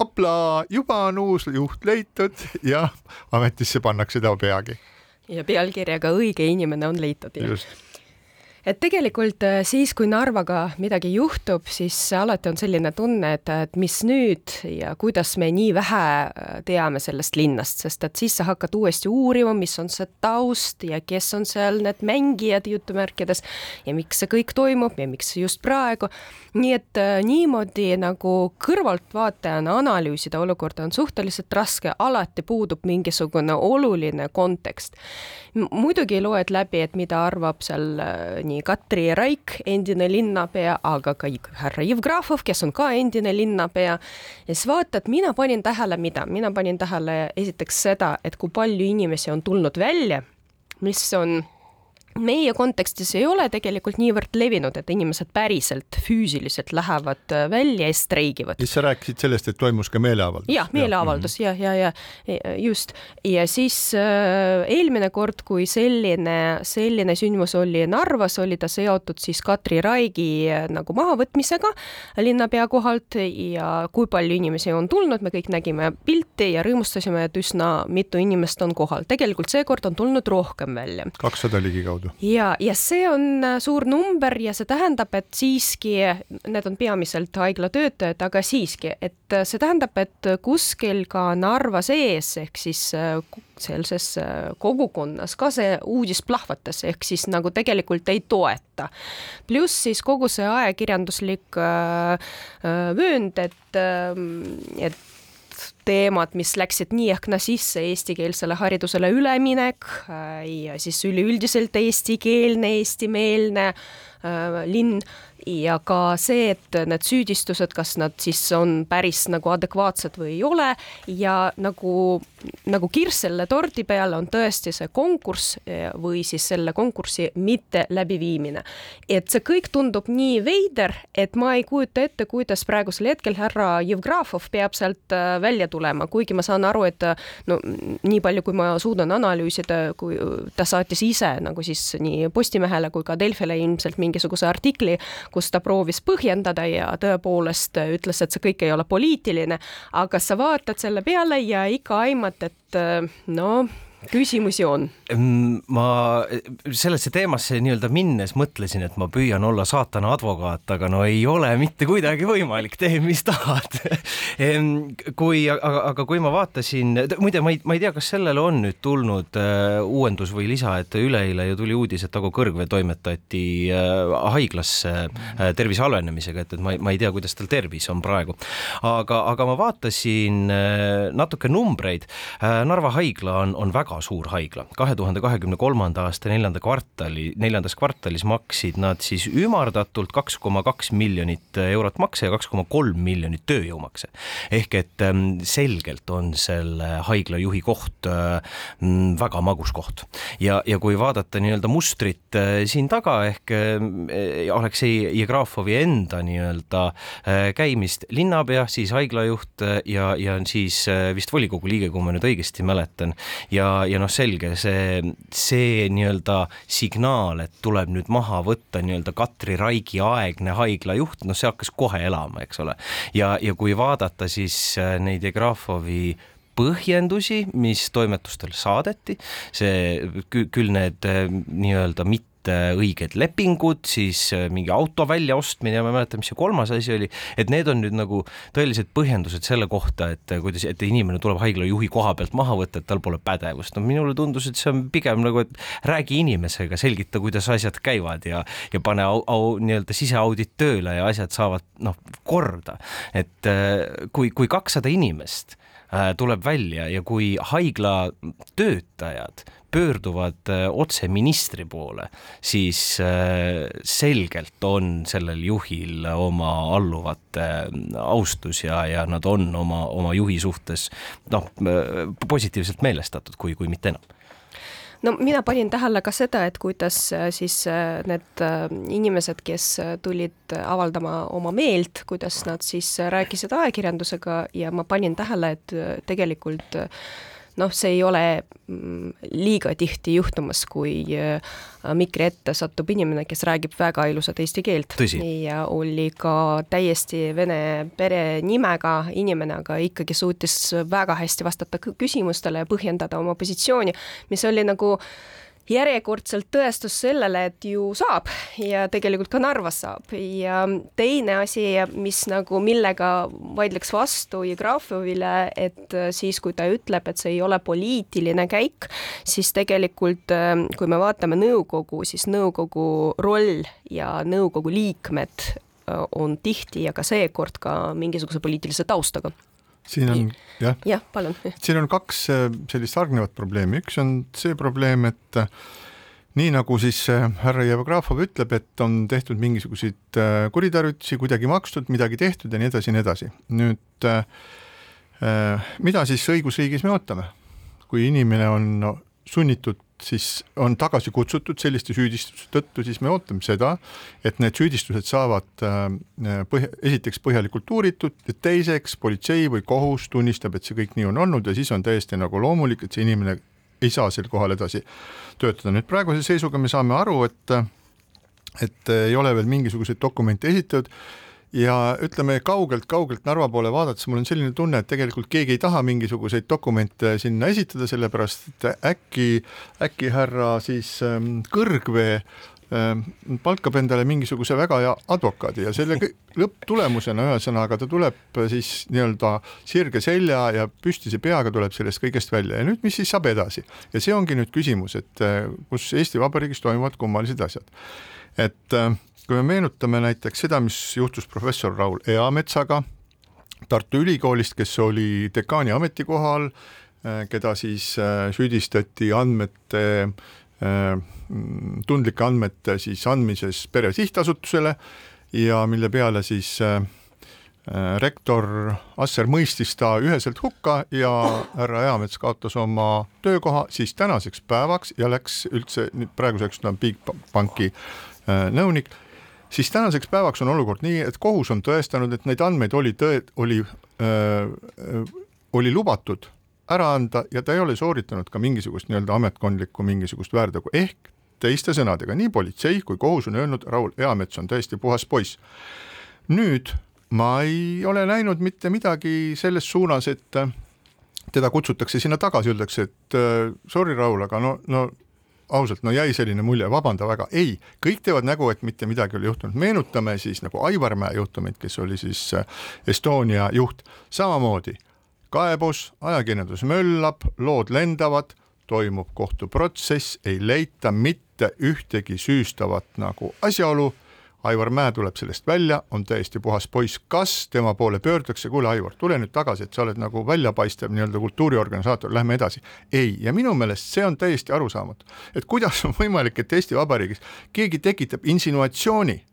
hoplaa, juba on uus juht leitud ja ametisse pannakse ta peagi. ja pealkirjaga Õige inimene on leitud. just et tegelikult äh, siis, kui Narvaga midagi juhtub, siis alati on selline tunne, et, et mis nüüd ja kuidas me nii vähe äh, teame sellest linnast, sest et siis sa hakkad uuesti uurima, mis on see taust ja kes on seal need mängijad jutumärkides ja miks see kõik toimub ja miks just praegu. nii et äh, niimoodi nagu kõrvaltvaatajana analüüsida olukorda on suhteliselt raske, alati puudub mingisugune oluline kontekst. muidugi loed läbi, et mida arvab seal nii nii Katri Raik, endine linnapea, aga ka härra Jevgrafov, kes on ka endine linnapea. ja siis vaatad, mina panin tähele, mida, mina panin tähele esiteks seda, et kui palju inimesi on tulnud välja, mis on meie kontekstis ei ole tegelikult niivõrd levinud, et inimesed päriselt füüsiliselt lähevad äh, välja ja streigivad. siis sa rääkisid sellest, et toimus ka meeleavaldus? jah, meeleavaldus ja, ja, ja, ja just. ja siis äh, eelmine kord, kui selline, selline sündmus oli Narvas, oli ta seotud siis Katri Raigi äh, nagu mahavõtmisega linnapea kohalt ja kui palju inimesi on tulnud, me kõik nägime pilti ja rõõmustasime, et üsna mitu inimest on kohal. tegelikult seekord on tulnud rohkem välja. kakssada ligikaudu kaudu. ja, ja see on äh, suur number ja see tähendab, et siiski need on peamiselt haiglatöötajad, aga siiski, et äh, see tähendab, et kuskil ka Narva sees ehk siis äh, sealses kogukonnas ka see uudis plahvatas, ehk siis nagu tegelikult ei toeta. pluss siis kogu see ajakirjanduslik vöönd, et, et teemad, mis läksid nii ehk naa sisse, eestikeelsele haridusele üleminek äh, ja siis üleüldiselt eestikeelne, eestimeelne äh, linn ja ka see, et need süüdistused, kas nad siis on päris nagu adekvaatsed või ei ole ja nagu, nagu kirss selle tordi peale on tõesti see konkurss eh, või siis selle konkursi mitte läbiviimine. et see kõik tundub nii veider, et ma ei kujuta ette, kuidas praegusel hetkel härra Jevgrafov peab sealt äh, välja tulema, kuigi ma saan aru, et no nii palju, kui ma suudan analüüsida, kui ta saatis ise nagu siis nii Postimehele kui ka Delfile ilmselt mingisuguse artikli, kus ta proovis põhjendada ja tõepoolest ütles, et see kõik ei ole poliitiline, aga sa vaatad selle peale ja ikka aimad, et no küsimusi on? Ma sellesse teemasse nii-öelda minnes mõtlesin, et ma püüan olla saatana advokaat, aga no ei ole mitte kuidagi võimalik, tee mis tahad kui, aga, aga kui ma vaatasin, muide, ma ei, ma ei tea, kas sellele on nüüd tulnud uh, uuendus või lisa, et üleeile ju tuli uudis, et Ago Kõrgvee toimetati uh, haiglasse uh, tervise halvenemisega, et, et ma, ma ei tea, kuidas tal tervis on praegu. aga, aga ma vaatasin uh, natuke numbreid uh,. Narva haigla on, on väga suur haigla. kahe tuhande kahekümne kolmanda aasta neljanda kvartali, neljandas kvartalis maksid nad siis ümardatult kaks koma kaks miljonit eurot makse ja kaks koma kolm miljonit tööjõumakse. ehk et ähm, selgelt on selle haigla juhi koht ähm, väga magus koht ja, ja kui vaadata nii-öelda mustrit äh, siin taga ehk äh, Aleksei Jevgrafovi enda nii-öelda äh, käimist linnapea, siis haiglajuht ja, ja siis vist volikogu liige, kui ma nüüd õigesti mäletan ja, ja noh, selge see, see nii-öelda signaal, et tuleb nüüd maha võtta nii-öelda Katri Raigi aegne haiglajuht, noh, see hakkas kohe elama, eks ole. ja, ja kui vaadata siis äh, neid Jegrafovi põhjendusi, mis toimetustel saadeti, see küll need äh, nii-öelda mitte õiged lepingud, siis äh, mingi auto väljaostmine ja ma ei mäleta, mis see kolmas asi oli, et need on nüüd nagu tõelised põhjendused selle kohta, et äh, kuidas, et inimene tuleb haiglajuhi koha pealt maha võtta, et tal pole pädevust. no minule tundus, et see on pigem nagu, et räägi inimesega, selgita, kuidas asjad käivad ja, ja pane au, au, nii-öelda siseaudit tööle ja asjad saavad noh, korda. et äh, kui, kui kakssada inimest äh, tuleb välja ja kui haigla töötajad pöörduvad äh, otse ministri poole, siis selgelt on sellel juhil oma alluvate austus ja, ja nad on oma, oma juhi suhtes noh, positiivselt meelestatud, kui, kui mitte enam. No mina panin tähele ka seda, et kuidas äh, siis äh, need äh, inimesed, kes tulid avaldama oma meelt, kuidas nad siis rääkisid ajakirjandusega ja ma panin tähele, et tegelikult noh, see ei ole mm, liiga tihti juhtumas, kui äh, mikri ette satub inimene, kes räägib väga ilusat eesti keelt. ja oli ka täiesti vene perenimega inimene, aga ikkagi suutis väga hästi vastata küsimustele ja põhjendada oma positsiooni, mis oli nagu äh, järjekordselt tõestus sellele, et ju saab ja tegelikult ka Narvas saab. Ja teine asi, mis nagu, millega vaidleks vastu Jevgrafovile, et siis, kui ta ütleb, et see ei ole poliitiline käik, siis tegelikult kui me vaatame nõukogu, siis nõukogu roll ja nõukogu liikmed on tihti ja ka seekord ka mingisuguse poliitilise taustaga siin on jah, jah, palun. siin on kaks äh, sellist hargnevat probleemi, üks on see probleem, et äh, nii nagu siis äh, härra Jevgrafov ütleb, et on tehtud mingisuguseid kuritarvitusi, kuidagi makstud, midagi tehtud ja nii edasi ja nii edasi. nüüd mida siis õigusriigis me ootame? kui inimene on sunnitud siis on tagasi kutsutud selliste süüdistuste tõttu, siis me ootame seda, et need süüdistused saavad äh, põhja, esiteks põhjalikult uuritud ja teiseks politsei või kohus tunnistab, et see kõik nii on olnud ja siis on täiesti nagu loomulik, et see inimene ei saa sel kohal edasi töötada. nüüd praeguse seisuga me saame aru, et et ei ole veel mingisuguseid dokumente esitatud ja ütleme kaugelt-kaugelt Narva poole vaadates mul on selline tunne, et tegelikult keegi ei taha mingisuguseid dokumente sinna esitada, sellepärast et äkki, äkki härra siis ähm, Kõrgvee ähm, palkab endale mingisuguse väga hea advokaadi ja selle lõpptulemusena ühesõnaga ta tuleb siis nii-öelda sirge selja ja püstise peaga tuleb sellest kõigest välja ja nüüd, mis siis saab edasi ja see ongi nüüd küsimus, et äh, kus Eesti Vabariigis toimuvad kummalised asjad. et äh, kui me meenutame näiteks seda, mis juhtus professor Raul Eametsaga Tartu Ülikoolist, kes oli dekaani ametikohal, äh, keda siis äh, süüdistati andmete, äh, tundlike andmete siis andmises pere sihtasutusele ja mille peale siis rektor Asser mõistis ta üheselt hukka ja härra Eamets kaotas oma töökoha siis tänaseks päevaks ja läks üldse, praeguseks ta on Bigbanki nõunik siis tänaseks päevaks on olukord nii, et kohus on tõestanud, et neid andmeid oli tõe, oli, oli lubatud ära anda ja ta ei ole sooritanud ka mingisugust nii-öelda ametkondlikku mingisugust väärtegu, ehk teiste sõnadega, nii politsei kui kohus on öelnud, Raul Eamets on täiesti puhas poiss. nüüd ma ei ole näinud mitte midagi selles suunas, et teda kutsutakse sinna tagasi, öeldakse, et sorry, Raul, aga no, no ausalt, no jäi selline mulje, vabanda väga, ei, kõik teevad nägu, et mitte midagi ei ole juhtunud, meenutame siis nagu Aivar Mäe juhtumit, kes oli siis äh, Estonia juht, samamoodi kaebus, ajakirjandus möllab, lood lendavad, toimub kohtuprotsess, ei leita mitte ühtegi süüstavat nagu asjaolu Aivar Mäe tuleb sellest välja, on täiesti puhas poiss, kas tema poole pöördutakse, kuule Aivar, tule nüüd tagasi, et sa oled nagu väljapaistev nii-öelda kultuuriorganisaator, lähme edasi. ei, ja minu meelest see on täiesti arusaamatu, et kuidas on võimalik, et Eesti Vabariigis keegi tekitab insinuatsiooni.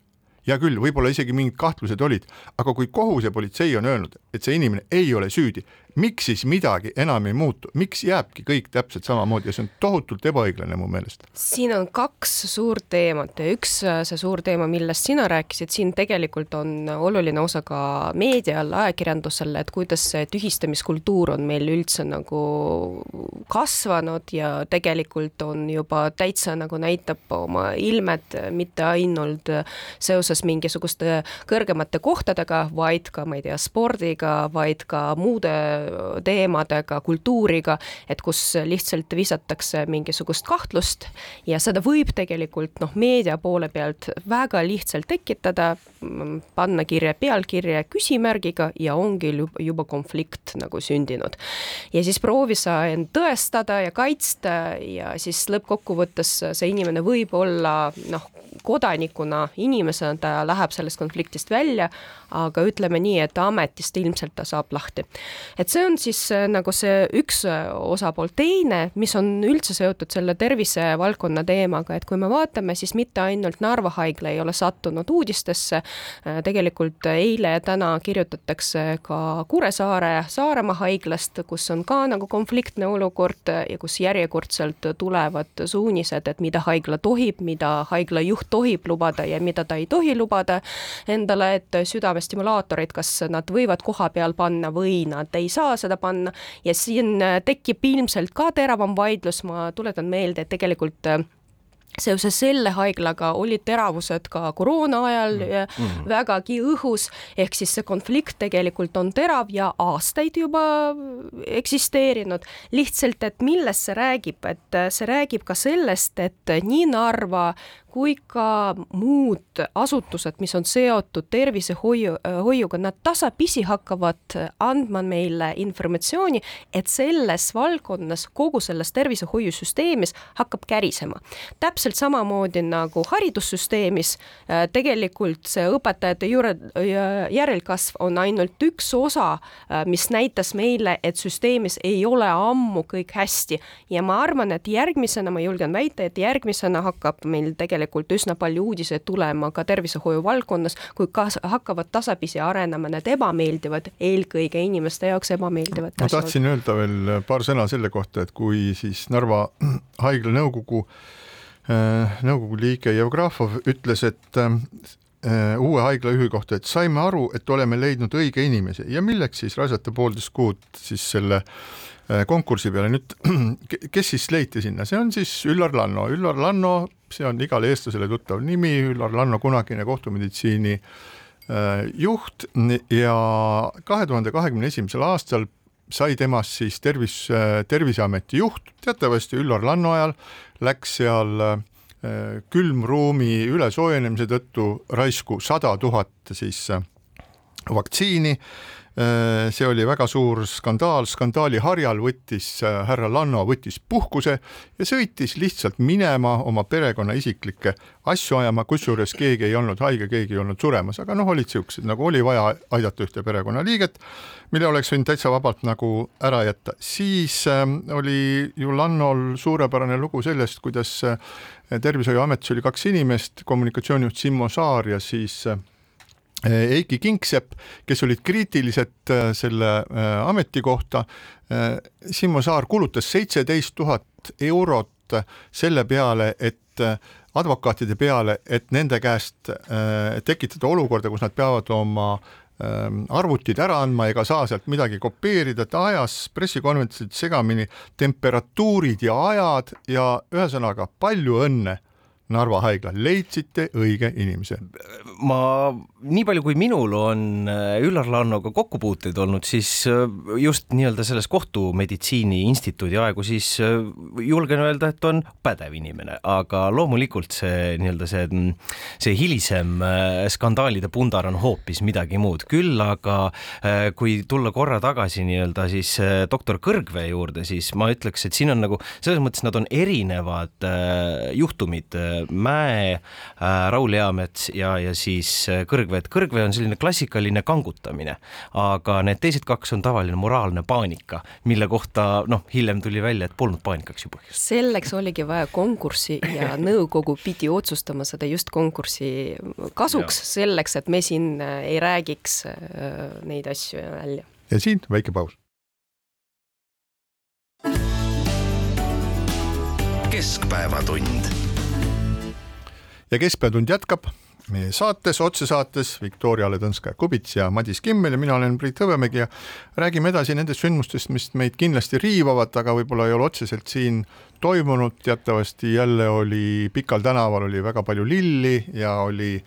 Hea küll, võib-olla isegi mingid kahtlused olid, aga kui kohus ja politsei on öelnud, et see inimene ei ole süüdi, miks siis midagi enam ei muutu, miks jääbki kõik täpselt samamoodi ja see on tohutult ebaõiglane mu meelest. siin on kaks suurt teemat ja üks äh, see suur teema, millest sina rääkisid, siin tegelikult on oluline osa ka meedial, ajakirjandusel, et kuidas see tühistamiskultuur on meil üldse nagu kasvanud ja tegelikult on juba täitsa nagu näitab oma ilmet mitte ainult seoses mingisuguste kõrgemate kohtadega, vaid ka, ma ei tea, spordiga, vaid ka muude teemadega, kultuuriga, et kus lihtsalt visatakse mingisugust kahtlust ja seda võib tegelikult noh, meedia poole pealt väga lihtsalt tekitada, panna kirja pealkirja küsimärgiga ja ongi juba konflikt nagu sündinud. ja siis proovi sa end tõestada ja kaitsta ja siis lõppkokkuvõttes see inimene võib olla noh, kodanikuna, inimesena ta läheb sellest konfliktist välja, aga ütleme nii, et ametist ilmselt ta saab lahti. et see on siis äh, nagu see üks äh, osapool, teine, mis on üldse seotud selle tervisevaldkonna teemaga, et kui me vaatame, siis mitte ainult Narva haigla ei ole sattunud uudistesse, äh, tegelikult eile ja täna kirjutatakse ka Kuressaare, Saaremaa haiglast, kus on ka nagu konfliktne olukord ja kus järjekordselt tulevad suunised, et mida haigla tohib, mida haigla juht tohib lubada ja mida ta ei tohi lubada endale, et südame stimulaatoreid, kas nad võivad koha peal panna või nad ei saa seda panna ja siin äh, tekib ilmselt ka teravam vaidlus, ma tuletan meelde, et tegelikult äh, seoses selle haiglaga olid teravused ka koroona ajal mm. mm. vägagi õhus, ehk siis see konflikt tegelikult on terav ja aastaid juba eksisteerinud. lihtsalt, et millest see räägib, et see räägib ka sellest, et nii Narva kui ka muud asutused, mis on seotud tervisehoiu, hoiuga, nad tasapisi hakkavad andma meile informatsiooni, et selles valdkonnas, kogu selles tervishoiusüsteemis hakkab kärisema. täpselt samamoodi nagu haridussüsteemis, äh, tegelikult see õpetajate juure, järelkasv on ainult üks osa, äh, mis näitas meile, et süsteemis ei ole ammu kõik hästi ja ma arvan, et järgmisena, ma julgen väita, et järgmisena hakkab meil tegelikult tegelikult üsna palju uudiseid tulema ka tervishoiu valdkonnas, kui kas hakkavad tasapisi arenema need ebameeldivad, eelkõige inimeste jaoks ebameeldivad ma tahtsin öelda veel paar sõna selle kohta, et kui siis Narva haigla nõukogu äh, nõukogu liige Jevgrafov ütles, et äh, uue haiglajuhi kohta, et saime aru, et oleme leidnud õige inimese. Ja milleks siis raisata poolteist kuud siis selle äh, konkursi peale, nüüd kes siis leiti sinna, see on siis Üllar Lanno, Üllar Lanno see on igale eestlasele tuttav nimi, Üllar Lanno, kunagine kohtumeditsiini äh, juht. Ja kahe tuhande kahekümne esimesel aastal sai temast siis tervis, äh, Terviseameti juht, teatavasti Üllar Lanno ajal läks seal äh, külmruumi ülesoojenemise tõttu raisku sada tuhat siis vaktsiini. Äh, see oli väga suur skandaal, skandaali harjal võttis äh, härra Lanno võttis puhkuse ja sõitis lihtsalt minema oma perekonna isiklikke asju ajama, kusjuures keegi ei olnud haige, keegi ei olnud suremas, aga noh, olid siuksed nagu oli vaja aidata ühte perekonnaliiget, mille oleks võinud täitsa vabalt nagu ära jätta. siis äh, oli ju Lannol suurepärane lugu sellest, kuidas äh, tervishoiuametis oli kaks inimest, kommunikatsioonijuht Simmo Saar ja siis äh, Eiki Kingsepp, kes olid kriitilised eh, selle eh, ameti kohta. Simmo Saar kulutas seitseteist tuhat eurot selle peale, et advokaatide peale, et nende käest tekitada olukorda, kus nad peavad oma arvutid ära andma ega saa sealt midagi kopeerida, ta ajas pressikonverentsil segamini temperatuurid ja ajad ja ühesõnaga palju õnne Narva haigla, leidsite õige inimese? ma, nii palju kui minul on äh, Üllar Lannoga kokkupuuteid olnud, siis äh, just nii-öelda selles kohtumeditsiini instituudi aegu, siis äh, julgen öelda, et on pädev inimene, aga loomulikult see nii-öelda see, see hilisem skandaalide pundar on hoopis midagi muud, küll aga kui tulla korra tagasi nii-öelda siis doktor Kõrgvee juurde, siis ma ütleks, et siin on nagu selles mõttes nad on erinevad juhtumid Mäe, äh, Raul Eamets ja, ja siis äh, Kõrgvee, et Kõrgvee on selline klassikaline kangutamine, aga need teised kaks on tavaline moraalne paanika, mille kohta noh, hiljem tuli välja, et polnud paanikaks ju põhjust. selleks oligi vaja konkurssi ja nõukogu pidi otsustama seda just konkursi kasuks, selleks, et me siin äh, ei räägiks neid asju välja. ja siin väike paus. keskpäevatund ja Keskpäevatund jätkab meie saates, otsesaates Viktoria Ledõnskaja-Kubits ja Madis Kimmel ja mina olen Priit Hõbemägi ja räägime edasi nendest sündmustest, mis meid kindlasti riivavad, aga võib-olla ei ole otseselt siin toimunud, teatavasti jälle oli Pikal tänaval oli väga palju lilli ja oli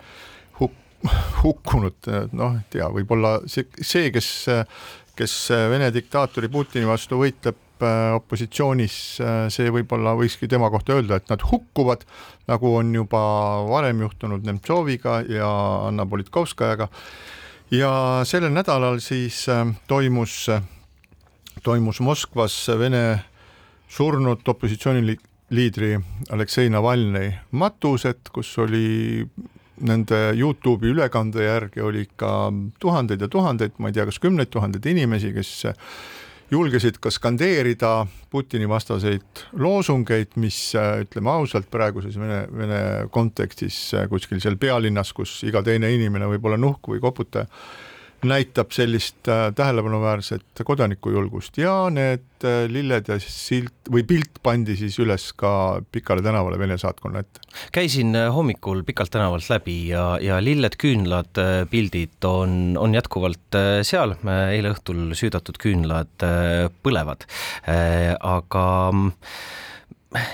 huk-, hukkunud, noh, ei tea, võib-olla see, see, kes, kes Vene diktaatori Putini vastu võitleb, opositsioonis, äh, see võib-olla võikski tema kohta öelda, et nad hukkuvad, nagu on juba varem juhtunud Nemtsoviga ja Anna Politkovskajaga. ja sellel nädalal siis äh, toimus, toimus Moskvas Vene surnud opositsiooniliik-, liidri Aleksei Navalnõi matused, kus oli nende Youtube'i ülekande järgi oli ikka tuhandeid ja tuhandeid, ma ei tea, kas kümneid tuhandeid inimesi, kes julgesid ka skandeerida Putini vastaseid loosungeid, mis ütleme ausalt, praeguses Vene, Vene kontekstis kuskil seal pealinnas, kus iga teine inimene võib olla nuhk või koputaja näitab sellist äh, tähelepanuväärset kodanikujulgust. Ja need äh, lilled ja silt või pilt pandi siis üles ka Pikale tänavale Vene saatkonna ette. käisin äh, hommikul Pikalt tänavalt läbi ja, ja lilled, küünlad, pildid on, on jätkuvalt seal, eile õhtul süüdatud küünlad põlevad, aga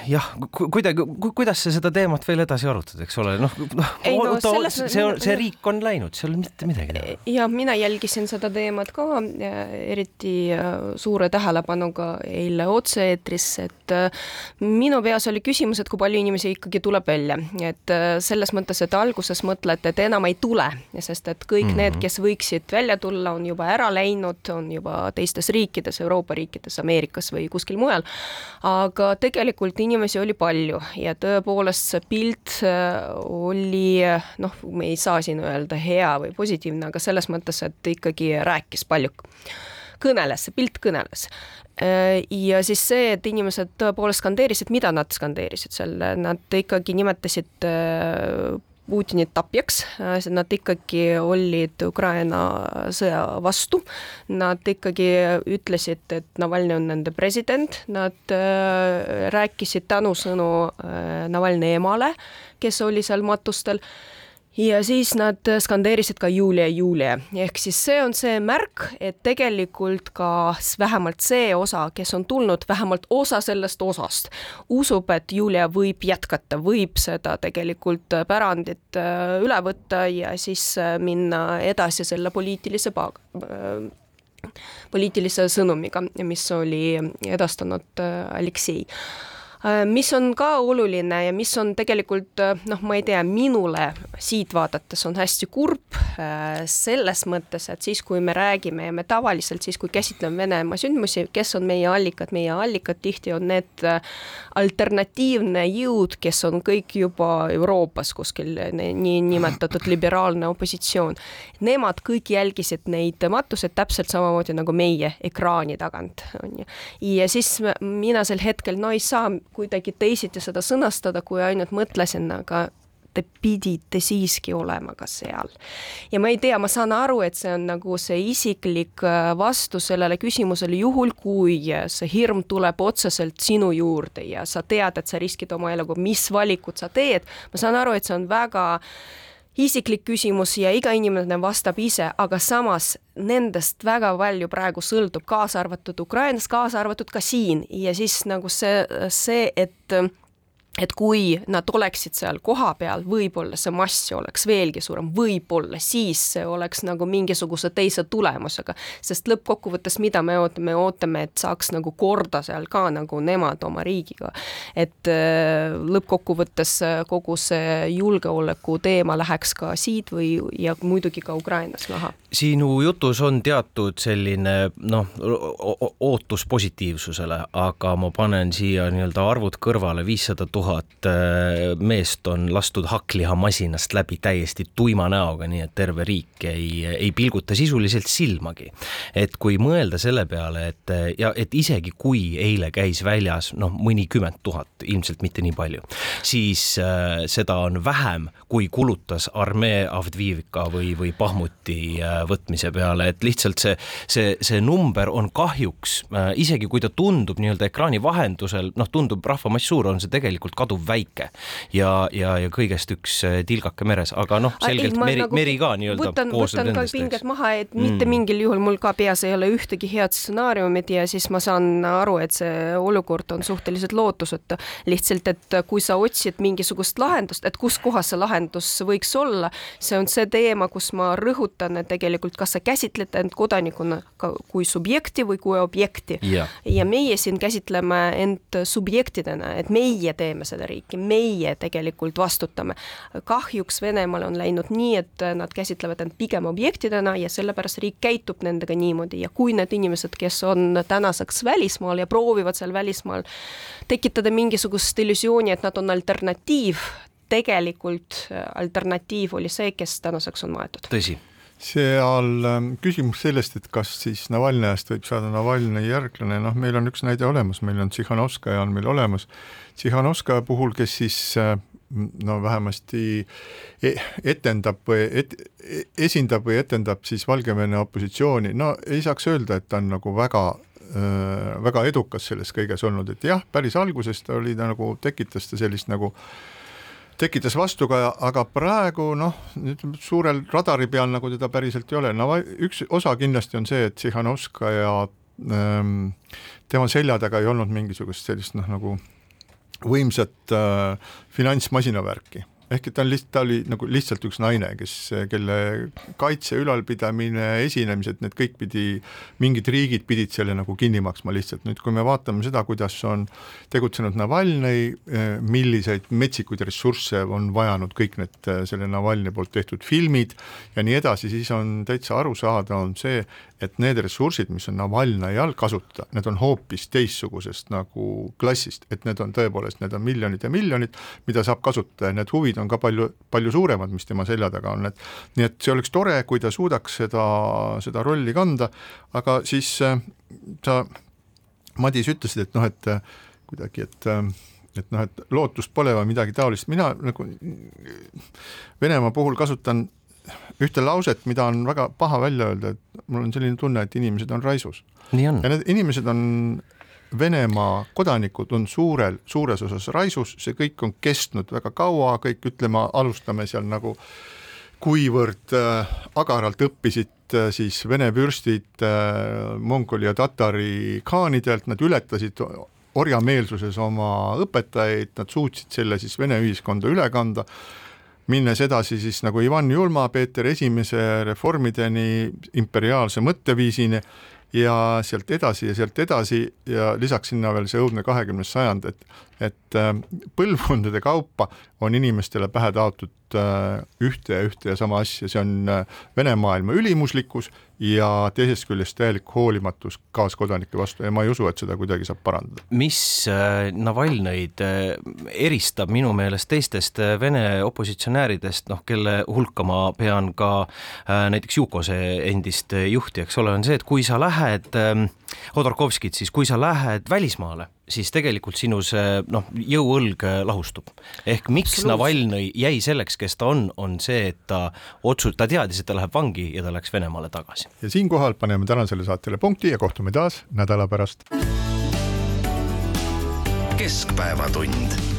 jah, kuidagi, kuidas sa seda teemat veel edasi arutad, eks ole, noh, noh, no, selles... see on, see riik on läinud, seal mitte midagi teha. ja mina jälgisin seda teemat ka eriti äh, suure tähelepanuga eile otse-eetris, et äh, minu peas oli küsimus, et kui palju inimesi ikkagi tuleb välja, et äh, selles mõttes, et alguses mõtled, et enam ei tule, sest et kõik mm -hmm. need, kes võiksid välja tulla, on juba ära läinud, on juba teistes riikides, Euroopa riikides, Ameerikas või kuskil mujal. aga tegelikult tegelikult inimesi oli palju ja tõepoolest see pilt äh, oli noh, me ei saa siin öelda hea või positiivne, aga selles mõttes, et ikkagi rääkis palju. kõneles, see pilt kõneles äh, ja siis see, et inimesed tõepoolest skandeerisid, mida nad skandeerisid seal, nad ikkagi nimetasid äh, Putinit tapjaks, nad ikkagi olid Ukraina sõja vastu, nad ikkagi ütlesid, et Navalnõi on nende president, nad äh, rääkisid tänusõnu äh, Navalnõi emale, kes oli seal matustel ja siis nad skandeerisid ka Julia, Julia, ehk siis see on see märk, et tegelikult ka vähemalt see osa, kes on tulnud, vähemalt osa sellest osast usub, et Julia võib jätkata, võib seda tegelikult pärandit äh, üle võtta ja siis äh, minna edasi selle poliitilise paag-, äh, poliitilise sõnumiga, mis oli edastanud Aleksei. Äh, mis on ka oluline ja mis on tegelikult äh, noh, ma ei tea, minule siit vaadates on hästi kurb äh, selles mõttes, et siis, kui me räägime ja me tavaliselt siis, kui käsitleme Venemaa sündmusi, kes on meie allikad, meie allikad tihti on need alternatiivne jõud, kes on kõik juba Euroopas kuskil niinimetatud liberaalne opositsioon. Nemad kõik jälgisid neid matuseid täpselt samamoodi nagu meie ekraani tagant, on ju. ja siis mina sel hetkel, no ei saa kuidagi teisiti seda sõnastada, kui ainult mõtlesin, aga te pidite siiski olema ka seal. ja ma ei tea, ma saan aru, et see on nagu see isiklik äh, vastus sellele küsimusele, juhul kui see hirm tuleb otseselt sinu juurde ja sa tead, et sa riskid oma eluga, mis valikud sa teed, ma saan aru, et see on väga isiklik küsimus ja iga inimene vastab ise, aga samas nendest väga palju praegu sõltub, kaasa arvatud Ukrainas, kaasa arvatud ka siin. Ja siis nagu see, see, et et kui nad oleksid seal kohapeal, võib-olla see mass oleks veelgi suurem, võib-olla siis see oleks nagu mingisuguse teise tulemusega, sest lõppkokkuvõttes, mida me ootame, ootame, et saaks nagu korda seal ka nagu nemad oma riigiga. et äh, lõppkokkuvõttes äh, kogu see julgeoleku teema läheks ka siit või, ja muidugi ka Ukrainas maha. Sinu jutus on teatud selline noh, ootus positiivsusele, aga ma panen siia nii-öelda arvud kõrvale, viissada tuhat äh, meest on lastud hakklihamasinast läbi täiesti tuima näoga, nii et terve riik ei, ei pilguta sisuliselt silmagi. et kui mõelda selle peale, et ja et isegi kui eile käis väljas noh, mõnikümmend tuhat, ilmselt mitte nii palju, siis äh, seda on vähem, kui kulutas armee Avdivika või, või Bahmuti äh, võtmise peale, et lihtsalt see, see, see number on kahjuks äh,, isegi kui ta tundub nii-öelda ekraani vahendusel, noh, tundub rahvamass suur, on see tegelikult tegelikult kaduvväike ja, ja, ja kõigest üks äh, tilgake meres, aga noh, selgelt ei, meri nagu, meri ka nii-öelda koosneb nendest. pinged maha, et mm. mitte mingil juhul mul ka peas ei ole ühtegi head stsenaariumit ja siis ma saan aru, et see olukord on suhteliselt lootusetu. lihtsalt, et kui sa otsid mingisugust lahendust, et kus kohas see lahendus võiks olla, see on see teema, kus ma rõhutan, et tegelikult kas sa käsitled end kodanikuna kui subjekti või kui objekti. ja meie siin käsitleme end subjektidena, et meie teeme seda riiki, meie tegelikult vastutame. kahjuks Venemaal on läinud nii, et nad käsitlevad end pigem objektidena ja sellepärast riik käitub nendega niimoodi ja kui need inimesed, kes on tänaseks välismaal ja proovivad seal välismaal tekitada mingisugust illusiooni, et nad on alternatiiv, tegelikult alternatiiv oli see, kes tänaseks on maetud. tõsi seal ähm, küsimus sellest, et kas siis Navalnõjast võib saada Navalnõi järglane, noh, meil on üks näide olemas, meil on Tsihhanovskaja on meil olemas. Tsihhanovskaja puhul, kes siis äh, no vähemasti e-, etendab või et, e-, esindab või etendab siis Valgevene opositsiooni, no ei saaks öelda, et ta on nagu väga äh, väga edukas selles kõiges olnud, et jah, päris alguses ta oli ta nagu, tekitas ta sellist nagu äh, tekitas vastukaja, aga praegu noh, suurel radari peal nagu teda päriselt ei ole, no üks osa kindlasti on see, et Tsihhanovskaja ähm, tema selja taga ei olnud mingisugust sellist noh, nagu võimsat äh, finantsmasinavärki ehk et ta on lihtsalt, ta oli nagu lihtsalt üks naine, kes, kelle kaitse, ülalpidamine, esinemised, need kõik pidi, mingid riigid pidid selle nagu kinni maksma lihtsalt, nüüd kui me vaatame seda, kuidas on tegutsenud Navalnõi, milliseid metsikuid ressursse on vajanud kõik need selle Navalnõi poolt tehtud filmid ja nii edasi, siis on täitsa aru saada, on see, et need ressursid, mis on Navalnõi all kasutada, need on hoopis teistsugusest nagu klassist, et need on tõepoolest, need on miljonid ja miljonid, mida saab kasutada ja need huvid on ka palju, palju suuremad, mis tema selja taga on, et nii et see oleks tore, kui ta suudaks seda, seda rolli kanda, aga siis äh, sa, Madis, ütlesid, et noh, et äh, kuidagi, et äh, et noh, et lootust pole või midagi taolist, mina nagu Venemaa puhul kasutan ühte lauset, mida on väga paha välja öelda, et mul on selline tunne, et inimesed on raisus. on. ja need inimesed on, Venemaa kodanikud on suurel, suures osas raisus, see kõik on kestnud väga kaua, kõik ütleme, alustame seal nagu kuivõrd äh, agaralt õppisid äh, siis vene vürstid äh, mongoli ja tatari khaanidelt, nad ületasid orjameelsuses oma õpetajaid, nad suutsid selle siis Vene ühiskonda üle kanda. Minnes edasi siis nagu Ivan Julma, Peeter Esimese reformideni, imperiaalse mõtteviisini ja sealt edasi ja sealt edasi ja lisaks sinna veel see õudne kahekümnes sajand, et et äh, põlvkondade kaupa on inimestele pähe taotud äh, ühte ja ühte ja sama asja, see on äh, Vene maailma ülimuslikkus ja teisest küljest täielik hoolimatus kaaskodanike vastu ja ma ei usu, et seda kuidagi saab parandada. mis Navalnõid eristab minu meelest teistest Vene opositsionääridest, noh, kelle hulka ma pean ka näiteks Jukose endist juhti, eks ole, on see, et kui sa lähed Hodorkovskit, siis kui sa lähed välismaale siis tegelikult sinu see noh, jõuõlg äh, lahustub. ehk miks Navalnõi jäi selleks, kes ta on, on see, et ta otsus-, ta teadis, et ta läheb vangi ja ta läks Venemaale tagasi. ja siinkohal paneme tänasele saatele punkti ja kohtume taas nädala pärast. keskpäevatund